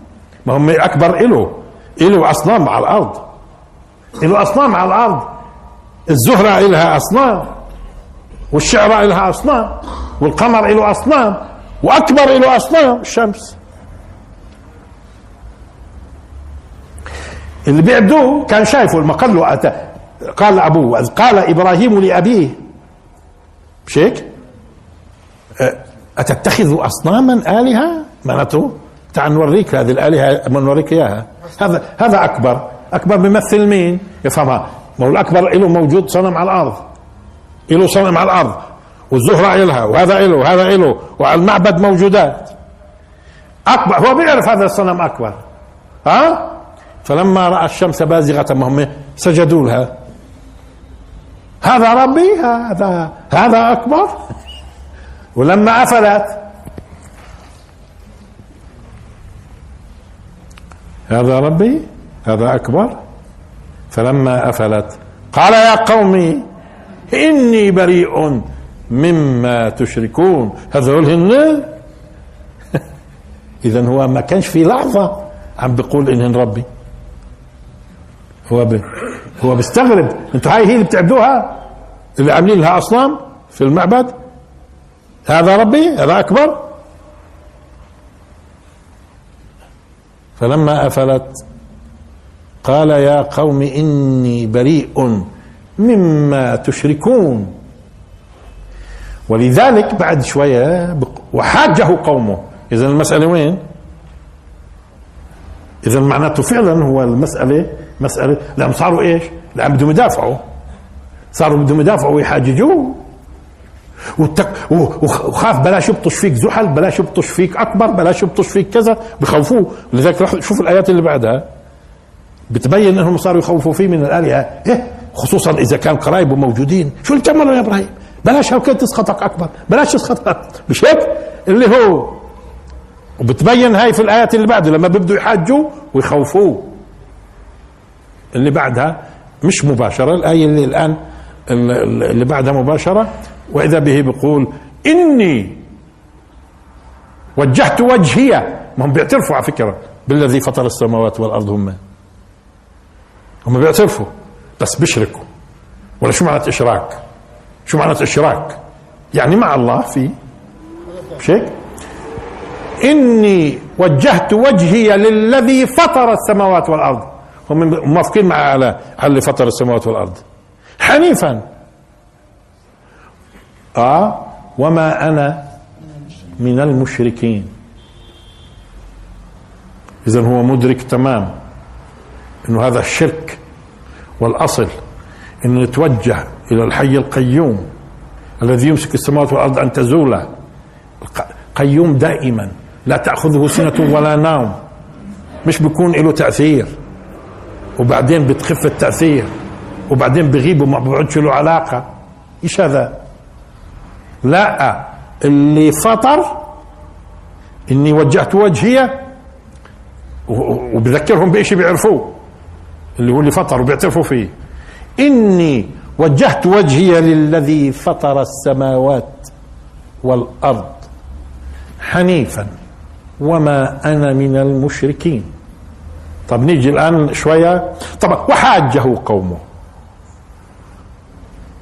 ما هم أكبر إله. إله أصنام على الأرض. إله أصنام على الأرض. الزهرة إلها أصنام. والشعرى إلها أصنام. والقمر له أصنام. وأكبر له أصنام. الشمس. اللي بيعبدوه كان شايفه المقل قال أبوه قال إبراهيم لأبيه. مش هيك؟ أتتخذ أصناما آلهة؟ معناته تعال نوريك هذه الآلهة نوريك إياها. هذا هذا أكبر. أكبر بيمثل مين؟ يفهمها. ما هو الأكبر له موجود صنم على الأرض. له صنم على الأرض. والزهرة إلها وهذا إله وهذا إله وعلى المعبد موجودات. أكبر هو بيعرف هذا الصنم أكبر. ها؟ فلما رأى الشمس بازغة هم سجدوا لها. هذا ربي هذا هذا أكبر. ولما أفلت. هذا ربي هذا أكبر. فلما أفلت قال يا قومي إني بريء مما تشركون. هذول هن؟ إذا هو ما كانش في لحظة عم بيقول إنهن ربي. هو ب... هو بيستغرب. أنتوا هاي هي اللي بتعبدوها؟ اللي عاملين لها أصنام في المعبد؟ هذا ربي؟ هذا أكبر؟ فلما أفلت قال يا قوم إني بريء مما تشركون. ولذلك بعد شوية وحاجه قومه. إذا المسألة وين؟ إذا معناته فعلا هو المسألة مسألة. لأن صاروا إيش؟ لأن بدهم يدافعوا. صاروا بدهم يدافعوا ويحاججوه والتك... وخاف بلاش يبطش فيك زحل بلاش يبطش فيك أكبر بلاش يبطش فيك كذا. بخوفوه. لذلك روح شوف الآيات اللي بعدها. بتبين إنهم صاروا يخوفوا فيه من الآلهة. إيه؟ خصوصا إذا كان قرايبه موجودين شو اللي يا إبراهيم؟ بلاش هالكل تسخطك أكبر. بلاش تسخطك. مش هيك؟ اللي هو. وبتبين هاي في الآيات اللي بعده لما بيبدوا يحاجوا ويخوفوه. اللي بعدها مش مباشرة الآية اللي الآن اللي بعدها مباشرة. وإذا به بيقول إني وجهت وجهي ما هم بيعترفوا على فكرة بالذي فطر السماوات والأرض هم. هم بيعترفوا بس بيشركوا. ولا شو معنات إشراك؟ شو معنات إشراك؟ يعني مع الله في مش هيك إني وجهت وجهي للذي فطر السماوات والأرض. هم موافقين مع على اللي فطر السماوات والأرض. حنيفا. آه وما أنا من المشركين. إذا هو مدرك تمام أنه هذا الشرك والأصل أنه نتوجه إلى الحي القيوم الذي يمسك السماوات والأرض أن تزولا قيوم دائما. لا تأخذه سنة ولا نوم. مش بيكون له تأثير. وبعدين بتخف التأثير وبعدين بغيب وما بيقعدش له علاقة. إيش هذا؟ لا اللي فطر إني وجهت وجهي وبذكرهم بشيء بيعرفوه. اللي هو اللي فطر وبيعترفوا فيه. إني وجهت وجهي للذي فطر السماوات والأرض حنيفا وما أنا من المشركين. طب نيجي الآن شوية. طبعا وحاجه قومه.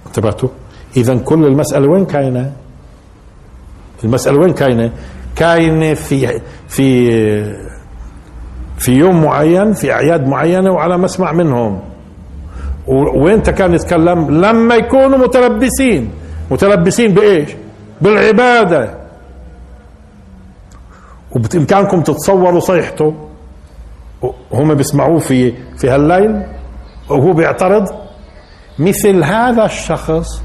انتبهتوا؟ اذا كل المسألة وين كاينة؟ المسألة وين كاينة؟ كاينة في في في يوم معين في أعياد معينة وعلى مسمع منهم. وانت كان يتكلم لما يكونوا متلبسين. متلبسين بإيش؟ بالعبادة. وبإمكانكم تتصوروا صيحته هم بيسمعوه في في هالليل وهو بيعترض مثل هذا الشخص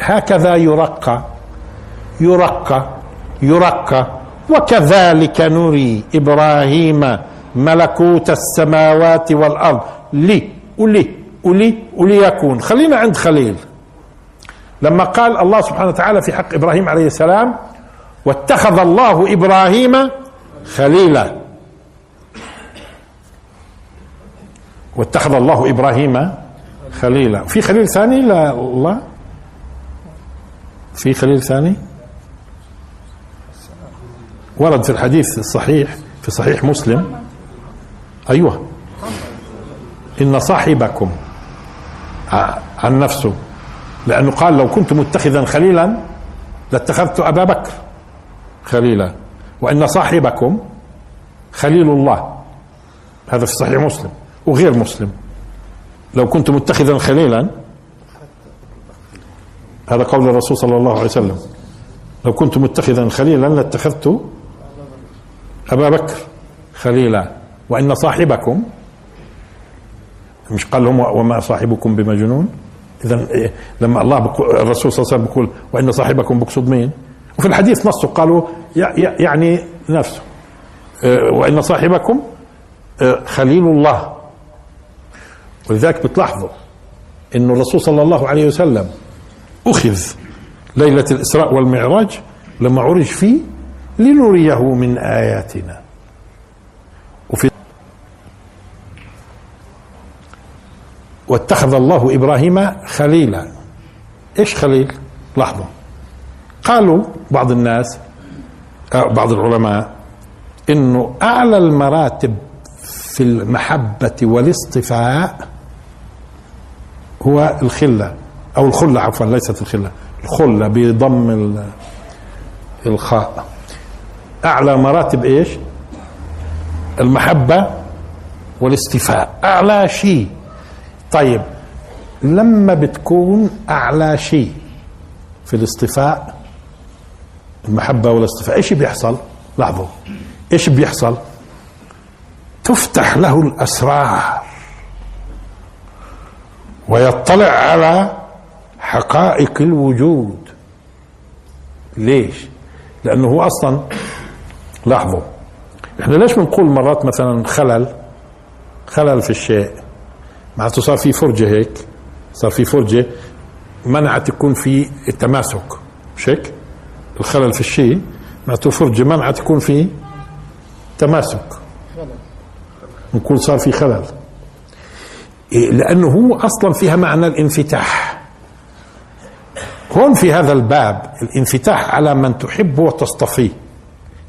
هكذا يرقى يرقى يرقى وكذلك نري إبراهيم ملكوت السماوات والأرض. لي ولي ولي وليكون خلينا عند خليل. لما قال الله سبحانه وتعالى في حق إبراهيم عليه السلام واتخذ الله إبراهيم خليلا. واتخذ الله إبراهيم خليلا. في خليل ثاني؟ لا الله في خليل ثاني؟ ورد في الحديث الصحيح في صحيح مسلم. أيوه. إن صاحبكم عن نفسه. لأنه قال لو كنت متخذا خليلا لاتخذت أبا بكر خليلا. وإن صاحبكم خليل الله. هذا في صحيح مسلم. وغير مسلم. لو كنت متخذا خليلا هذا قول الرسول صلى الله عليه وسلم. لو كنت متخذا خليلا لاتخذت أبا بكر خليلا. وإن صاحبكم مش قال لهم وما صاحبكم بمجنون؟ إذا إيه، لما الله الرسول صلى الله عليه وسلم بيقول وإن صاحبكم بقصد مين؟ وفي الحديث نصه قالوا يعني نفسه. إيه، وإن صاحبكم إيه، خليل الله. ولذلك بتلاحظوا إنه الرسول صلى الله عليه وسلم أخذ ليلة الإسراء والمعراج لما عرج فيه لنريه من آياتنا. وفي واتخذ الله إبراهيم خليلا. إيش خليل؟ لاحظوا. قالوا بعض الناس بعض العلماء إنه أعلى المراتب في المحبة والاصطفاء هو الخلة أو الخلة عفوا ليست الخلة الخلة بضم الخاء. أعلى مراتب إيش؟ المحبة والاستيفاء. أعلى شيء. طيب لما بتكون أعلى شيء في الاصطفاء المحبة والاصطفاء إيش بيحصل؟ لاحظوا إيش بيحصل؟ تفتح له الأسرار. ويطلع على حقائق الوجود. ليش؟ لأنه هو أصلا لاحظوا إحنا ليش بنقول مرات مثلا خلل؟ خلل في الشيء. معناته صار في فرجة هيك صار في فرجة منعت يكون في التماسك. مش هيك؟ الخلل في الشيء معناته فرجة منعت يكون في تماسك. نقول صار في خلل. لأنه هو أصلا فيها معنى الانفتاح. هون في هذا الباب الانفتاح على من تحبه وتصطفيه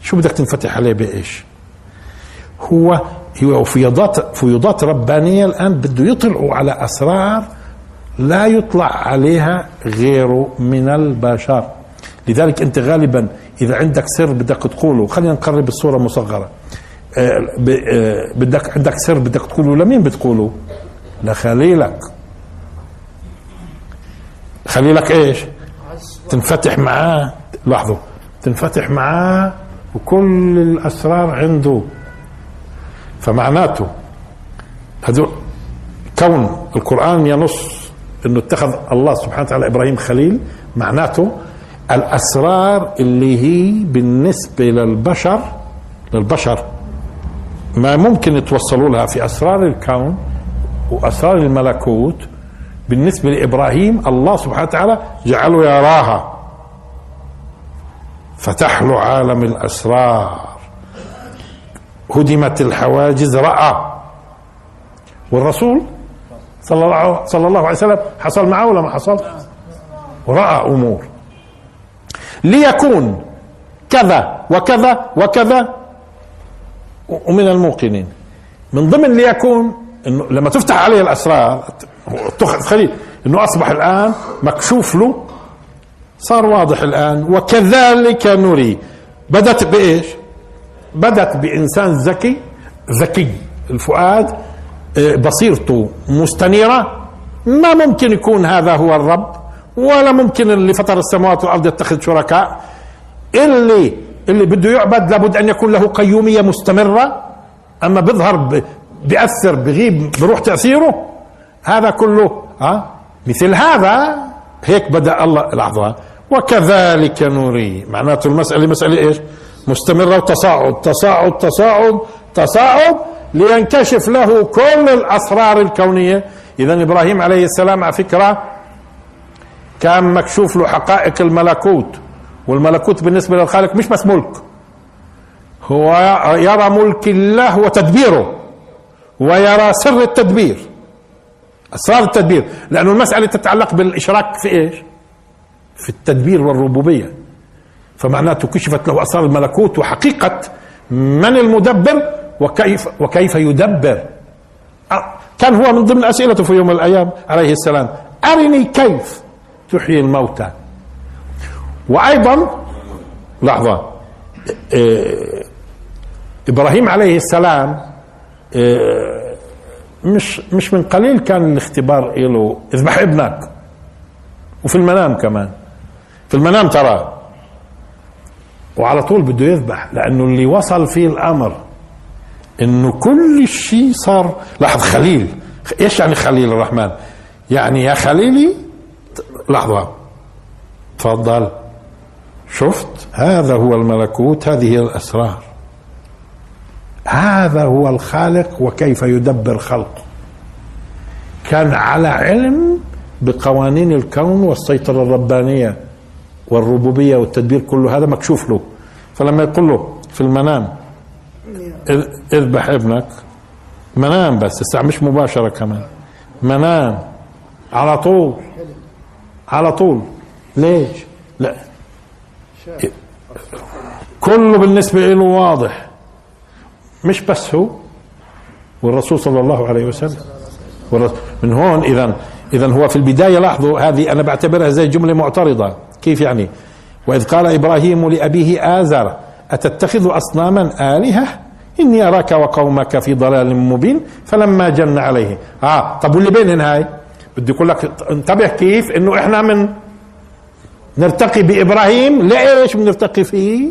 شو بدك تنفتح عليه بإيش؟ هو هو فيضات فيضات ربانية الآن بده يطلعوا على أسرار لا يطلع عليها غيره من البشر. لذلك أنت غالبا إذا عندك سر بدك تقوله. خلينا نقرب الصورة مصغرة. آه، آه، بدك عندك سر بدك تقوله لمين بتقوله؟ لخليلك. خليلك إيش؟ تنفتح معاه. لاحظوا تنفتح معاه وكل الأسرار عنده. فمعناته هذول كون القرآن ينص إنه اتخذ الله سبحانه وتعالى إبراهيم خليل معناته الأسرار اللي هي بالنسبة للبشر للبشر ما ممكن يتوصلوا لها في أسرار الكون واسرار الملكوت. بالنسبة لإبراهيم الله سبحانه وتعالى جعله يراها. فتح له عالم الأسرار. هدمت الحواجز رأى. والرسول صلى الله صلى الله عليه وسلم حصل معه ولا ما حصل؟ وراى أمور. ليكون كذا وكذا وكذا. ومن الموقنين. من ضمن ليكون إنه لما تفتح عليه الأسرار تخيل إنه أصبح الآن مكشوف له. صار واضح الآن. وكذلك نري. بدت بإيش؟ بدت بإنسان ذكي ذكي. الفؤاد آه، بصيرته مستنيرة. ما ممكن يكون هذا هو الرب ولا ممكن اللي فطر السماوات والأرض يتخذ شركاء. اللي اللي بده يعبد لابد أن يكون له قيومية مستمرة. أما بيظهر بيأثر بغيب بروح تأثيره. هذا كله ها؟ مثل هذا هيك بدأ الله لحظة. وكذلك نري معناته المسألة مسألة إيش؟ مستمرة وتصاعد تصاعد تصاعد تصاعد لينكشف له كل الأسرار الكونية. إذا إبراهيم عليه السلام على فكرة كان مكشوف له حقائق الملكوت. والملكوت بالنسبة للخالق مش بس ملك هو يرى ملك الله وتدبيره. ويرى سر التدبير. أسرار التدبير. لأنه المسألة تتعلق بالإشراك في إيش؟ في التدبير والربوبية. فمعناته كشفت له أسرار الملكوت وحقيقة من المدبر وكيف وكيف يدبر. كان هو من ضمن أسئلته في يوم من الأيام عليه السلام. أرني كيف تحيي الموتى. وأيضا لحظة. إبراهيم عليه السلام مش مش من قليل كان الاختبار له اذبح ابنك وفي المنام كمان. في المنام ترى. وعلى طول بده يذبح لأنه اللي وصل فيه الأمر إنه كل شيء صار. لاحظ خليل. إيش يعني خليل الرحمن؟ يعني يا خليلي لحظة. تفضل. شفت؟ هذا هو الملكوت هذه هي الأسرار. هذا هو الخالق وكيف يدبر خلقه. كان على علم بقوانين الكون والسيطرة الربانية والربوبية والتدبير كله هذا مكشوف له. فلما يقول له في المنام اذبح ابنك. منام بس الساعة مش مباشرة كمان. منام. على طول. على طول. ليش؟ لا. كله بالنسبة له واضح. مش بس هو والرسول صلى الله عليه وسلم. من هون اذا اذا هو في البداية لاحظوا هذه أنا بعتبرها زي جملة معترضة. كيف يعني؟ وإذ قال إبراهيم لأبيه آزر أتتخذ أصناما آلهة؟ إني أراك وقومك في ضلال مبين فلما جن عليه. آه طب واللي بينهن هاي؟ بدي أقول لك انتبه كيف إنه إحنا من نرتقي بإبراهيم ليش بنرتقي فيه؟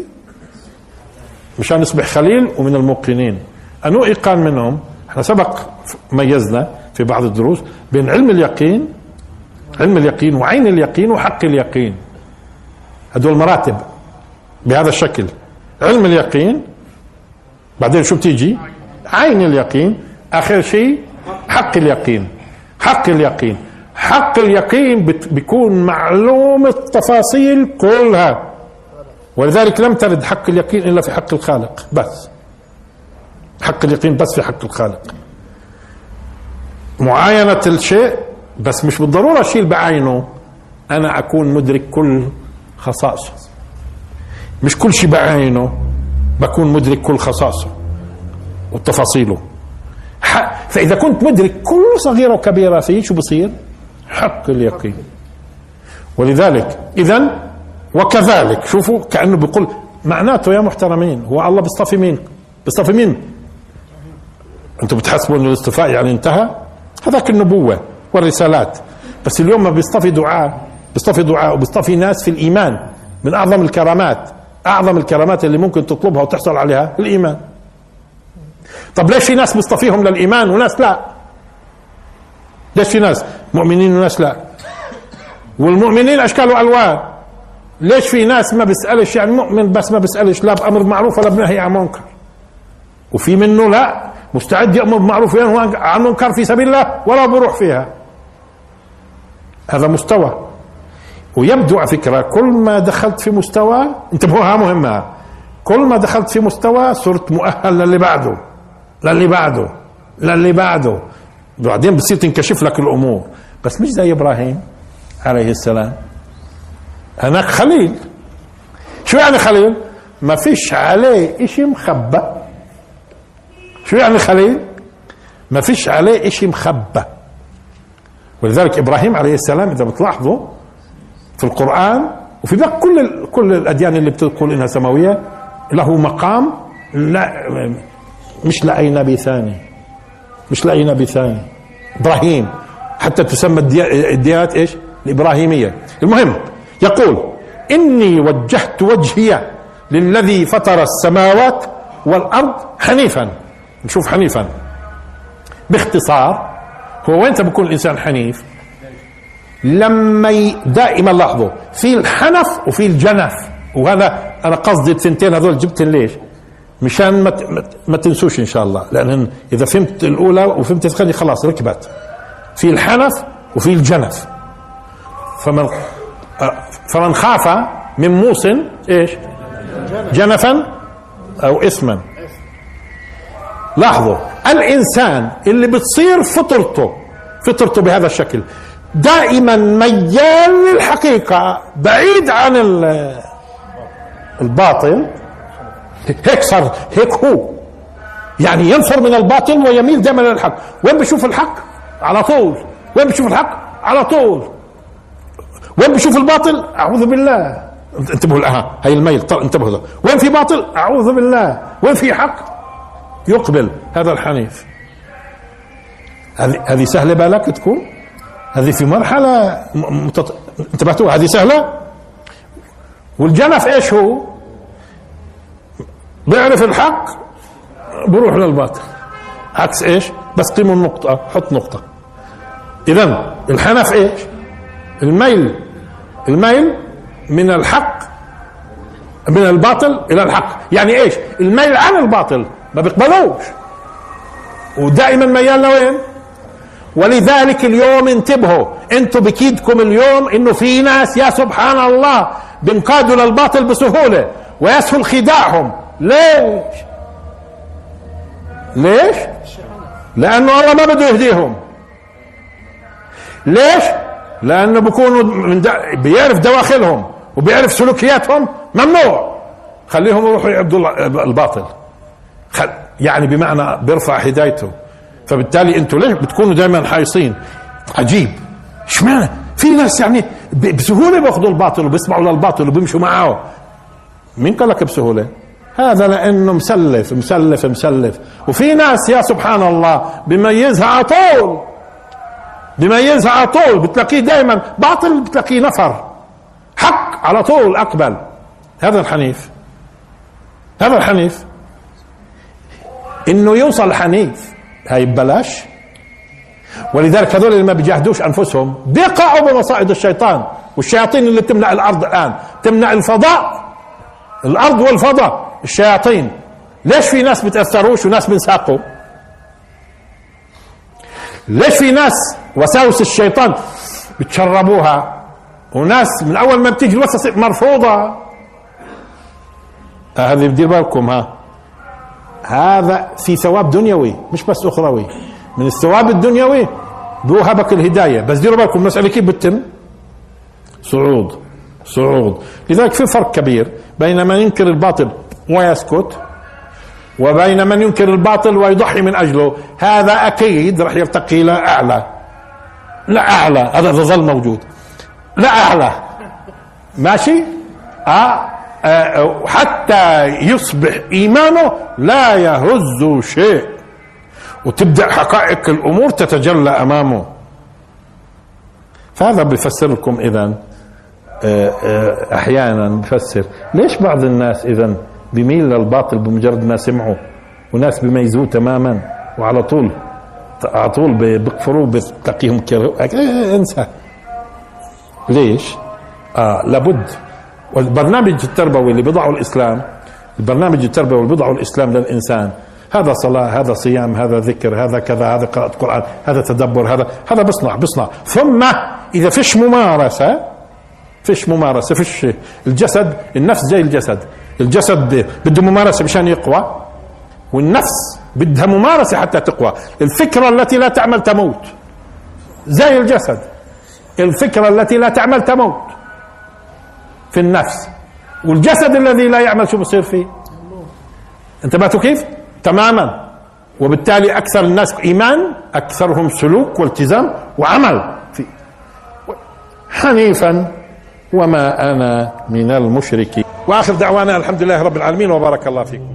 مشان نصبح خليل ومن الموقنين. أنو إيقان منهم؟ إحنا سبق ميزنا في بعض الدروس بين علم اليقين علم اليقين وعين اليقين وحق اليقين. هدول مراتب بهذا الشكل. علم اليقين بعدين شو بتيجي؟ عين اليقين. آخر شيء حق اليقين. حق اليقين. حق اليقين بيكون معلوم التفاصيل كلها. ولذلك لم ترد حق اليقين إلا في حق الخالق. بس. حق اليقين بس في حق الخالق. معاينة الشيء بس مش بالضرورة أشيل بعينه. أنا أكون مدرك كل خصائصه. مش كل شيء بعينه بكون مدرك كل خصائصه وتفاصيله. فإذا كنت مدرك كل صغيرة وكبيرة فيه شو بصير؟ حق اليقين. ولذلك إذا وكذلك شوفوا كأنه بيقول معناته يا محترمين هو الله بيصطفي مين؟ بيصطفي مين؟ أنتم بتحسبوا انه الاصطفاء يعني انتهى؟ هذاك النبوة والرسالات. بس اليوم ما بيصطفي دعاء بيصطفي دعاء وبيصطفي ناس في الإيمان من أعظم الكرامات أعظم الكرامات اللي ممكن تطلبها وتحصل عليها الإيمان. طب ليش في ناس بيصطفيهم للإيمان وناس لا؟ ليش في ناس؟ مؤمنين وناس لا. والمؤمنين أشكال وألوان. ليش في ناس ما بيسألش يعني مؤمن بس ما بيسألش لا بأمر معروف ولا بنهي عن منكر؟ وفي منه لا مستعد يأمر بالمعروف وينهى عن المنكر في سبيل الله ولا بروح فيها. هذا مستوى. ويبدو على فكرة كل ما دخلت في مستوى انتبهوها مهمة. كل ما دخلت في مستوى صرت مؤهل للي بعده للي بعده للي بعده. بعدين بتصير تنكشف لك الأمور. بس مش زي إبراهيم عليه السلام. هناك خليل. شو يعني خليل؟ ما فيش عليه إشي مخبى شو يعني خليل؟ ما فيش عليه إشي مخبى ولذلك إبراهيم عليه السلام إذا بتلاحظوا في القرآن وفي باقي كل كل الأديان اللي بتقول إنها سماوية له مقام لا مش لاي نبي ثاني مش لاي نبي ثاني إبراهيم. حتى تسمى الديانات إيش؟ الإبراهيمية. المهم يقول إني وجهت وجهي للذي فطر السماوات والأرض حنيفا. نشوف حنيفا. باختصار هو وين بكون الإنسان حنيف؟ لما ي... دائما لاحظوا في الحنف وفي الجنف. وهذا أنا قصدي الثنتين هذول جبت ليش؟ مشان ما, ما تنسوش إن شاء الله. لأن إذا فهمت الأولى وفهمت الثانية خلاص ركبت. في الحنف وفي الجنف. فمن فمن خاف من موس إيش؟ جنفا أو اثما. لاحظوا الإنسان اللي بتصير فطرته فطرته بهذا الشكل دائما ميال للحقيقة بعيد عن الباطل هيك صار هيك هو. يعني ينفر من الباطل ويميل دائما للحق. وين بشوف الحق؟ على طول. وين بشوف الحق؟ على طول. وين بشوف الباطل؟ أعوذ بالله. انتبهوا لها هي الميل انتبهوا له وين في باطل؟ أعوذ بالله. وين في حق؟ يقبل. هذا الحنيف. هذه هذه سهلة بالك تكون؟ هذه في مرحلة متط... انتبهتوا؟ هذه سهلة؟ والجنف إيش هو؟ بيعرف الحق؟ بروح للباطل. عكس إيش؟ بس قيموا النقطة حط نقطة. اذا الحنف إيش؟ الميل. الميل من الحق من الباطل إلى الحق. يعني إيش؟ الميل عن الباطل ما بيقبلوش. ودائما ميال لوين؟ ولذلك اليوم انتبهوا أنتوا بكيدكم اليوم إنه في ناس يا سبحان الله بينقادوا للباطل بسهولة ويسهل خداعهم. ليش؟ ليش؟ لأنه الله ما بده يهديهم. ليش؟ لأنه بيكونوا من دا بيعرف دواخلهم وبيعرف سلوكياتهم ممنوع. خليهم يروحوا يعبدوا الباطل. خل يعني بمعنى بيرفع هدايته. فبالتالي أنتوا ليش بتكونوا دائما حايصين؟ عجيب. اشمعنى في ناس يعني بسهولة بياخذوا الباطل وبيسمعوا للباطل وبيمشوا معه. مين قال لك بسهولة؟ هذا لأنه مسلف مسلف مسلف. وفي ناس يا سبحان الله بميزها على طول. بميزها على طول بتلاقيه دائما باطل بتلاقيه نفر. حق على طول أقبل. هذا الحنيف. هذا الحنيف. إنه يوصل حنيف. هاي ببلاش. ولذلك هذول اللي ما بيجاهدوش أنفسهم بيقعوا بمصائد الشيطان. والشياطين اللي تمنع الأرض الآن. تمنع الفضاء. الأرض والفضاء. الشياطين. ليش في ناس بتأثروش وناس بنساقوا ليش في ناس وساوس الشيطان؟ بتشربوها. وناس من أول ما بتيجي الوسوسة مرفوضة. هذه بدير بالكم ها. هذا في ثواب دنيوي مش بس أخروي. من الثواب الدنيوي بوهبك الهداية. بس ديروا بالكم المسألة كيف بتتم؟ صعود. صعود. لذلك في فرق كبير بين من ينكر الباطل ويسكت وبين من ينكر الباطل ويضحي من أجله. هذا أكيد راح يرتقي إلى أعلى. لا أعلى. هذا ظل موجود. لا أعلى. ماشي؟ آه. آه حتى يصبح إيمانه لا يهز شيء. وتبدأ حقائق الأمور تتجلى أمامه. فهذا بيفسر لكم اذا آه، آه، أحيانا بفسر. ليش بعض الناس اذا بيميل للباطل بمجرد ما سمعوا وناس بيميزوه تماما. وعلى طول على طول بيكفروا بتلاقيهم إيه، انسى. ليش؟ آه لابد. والبرنامج التربوي اللي بيضعه الإسلام البرنامج التربوي اللي بيضعه الإسلام للإنسان هذا صلاة هذا صيام هذا ذكر هذا كذا هذا قراءة قرآن هذا تدبر هذا هذا بصنع بصنع ثم إذا فيش ممارسة فيش ممارسة فيش الجسد النفس زي الجسد. الجسد بده ممارسة مشان يقوى والنفس بدها ممارسة حتى تقوى. الفكرة التي لا تعمل تموت. زي الجسد. الفكرة التي لا تعمل تموت. في النفس. والجسد الذي لا يعمل شو بصير فيه؟ انتبهتوا كيف؟ تماما. وبالتالي أكثر الناس إيمان أكثرهم سلوك والتزام وعمل في حنيفا وما أنا من المشركين. واخر دعوانا الحمد لله رب العالمين وبارك الله فيكم.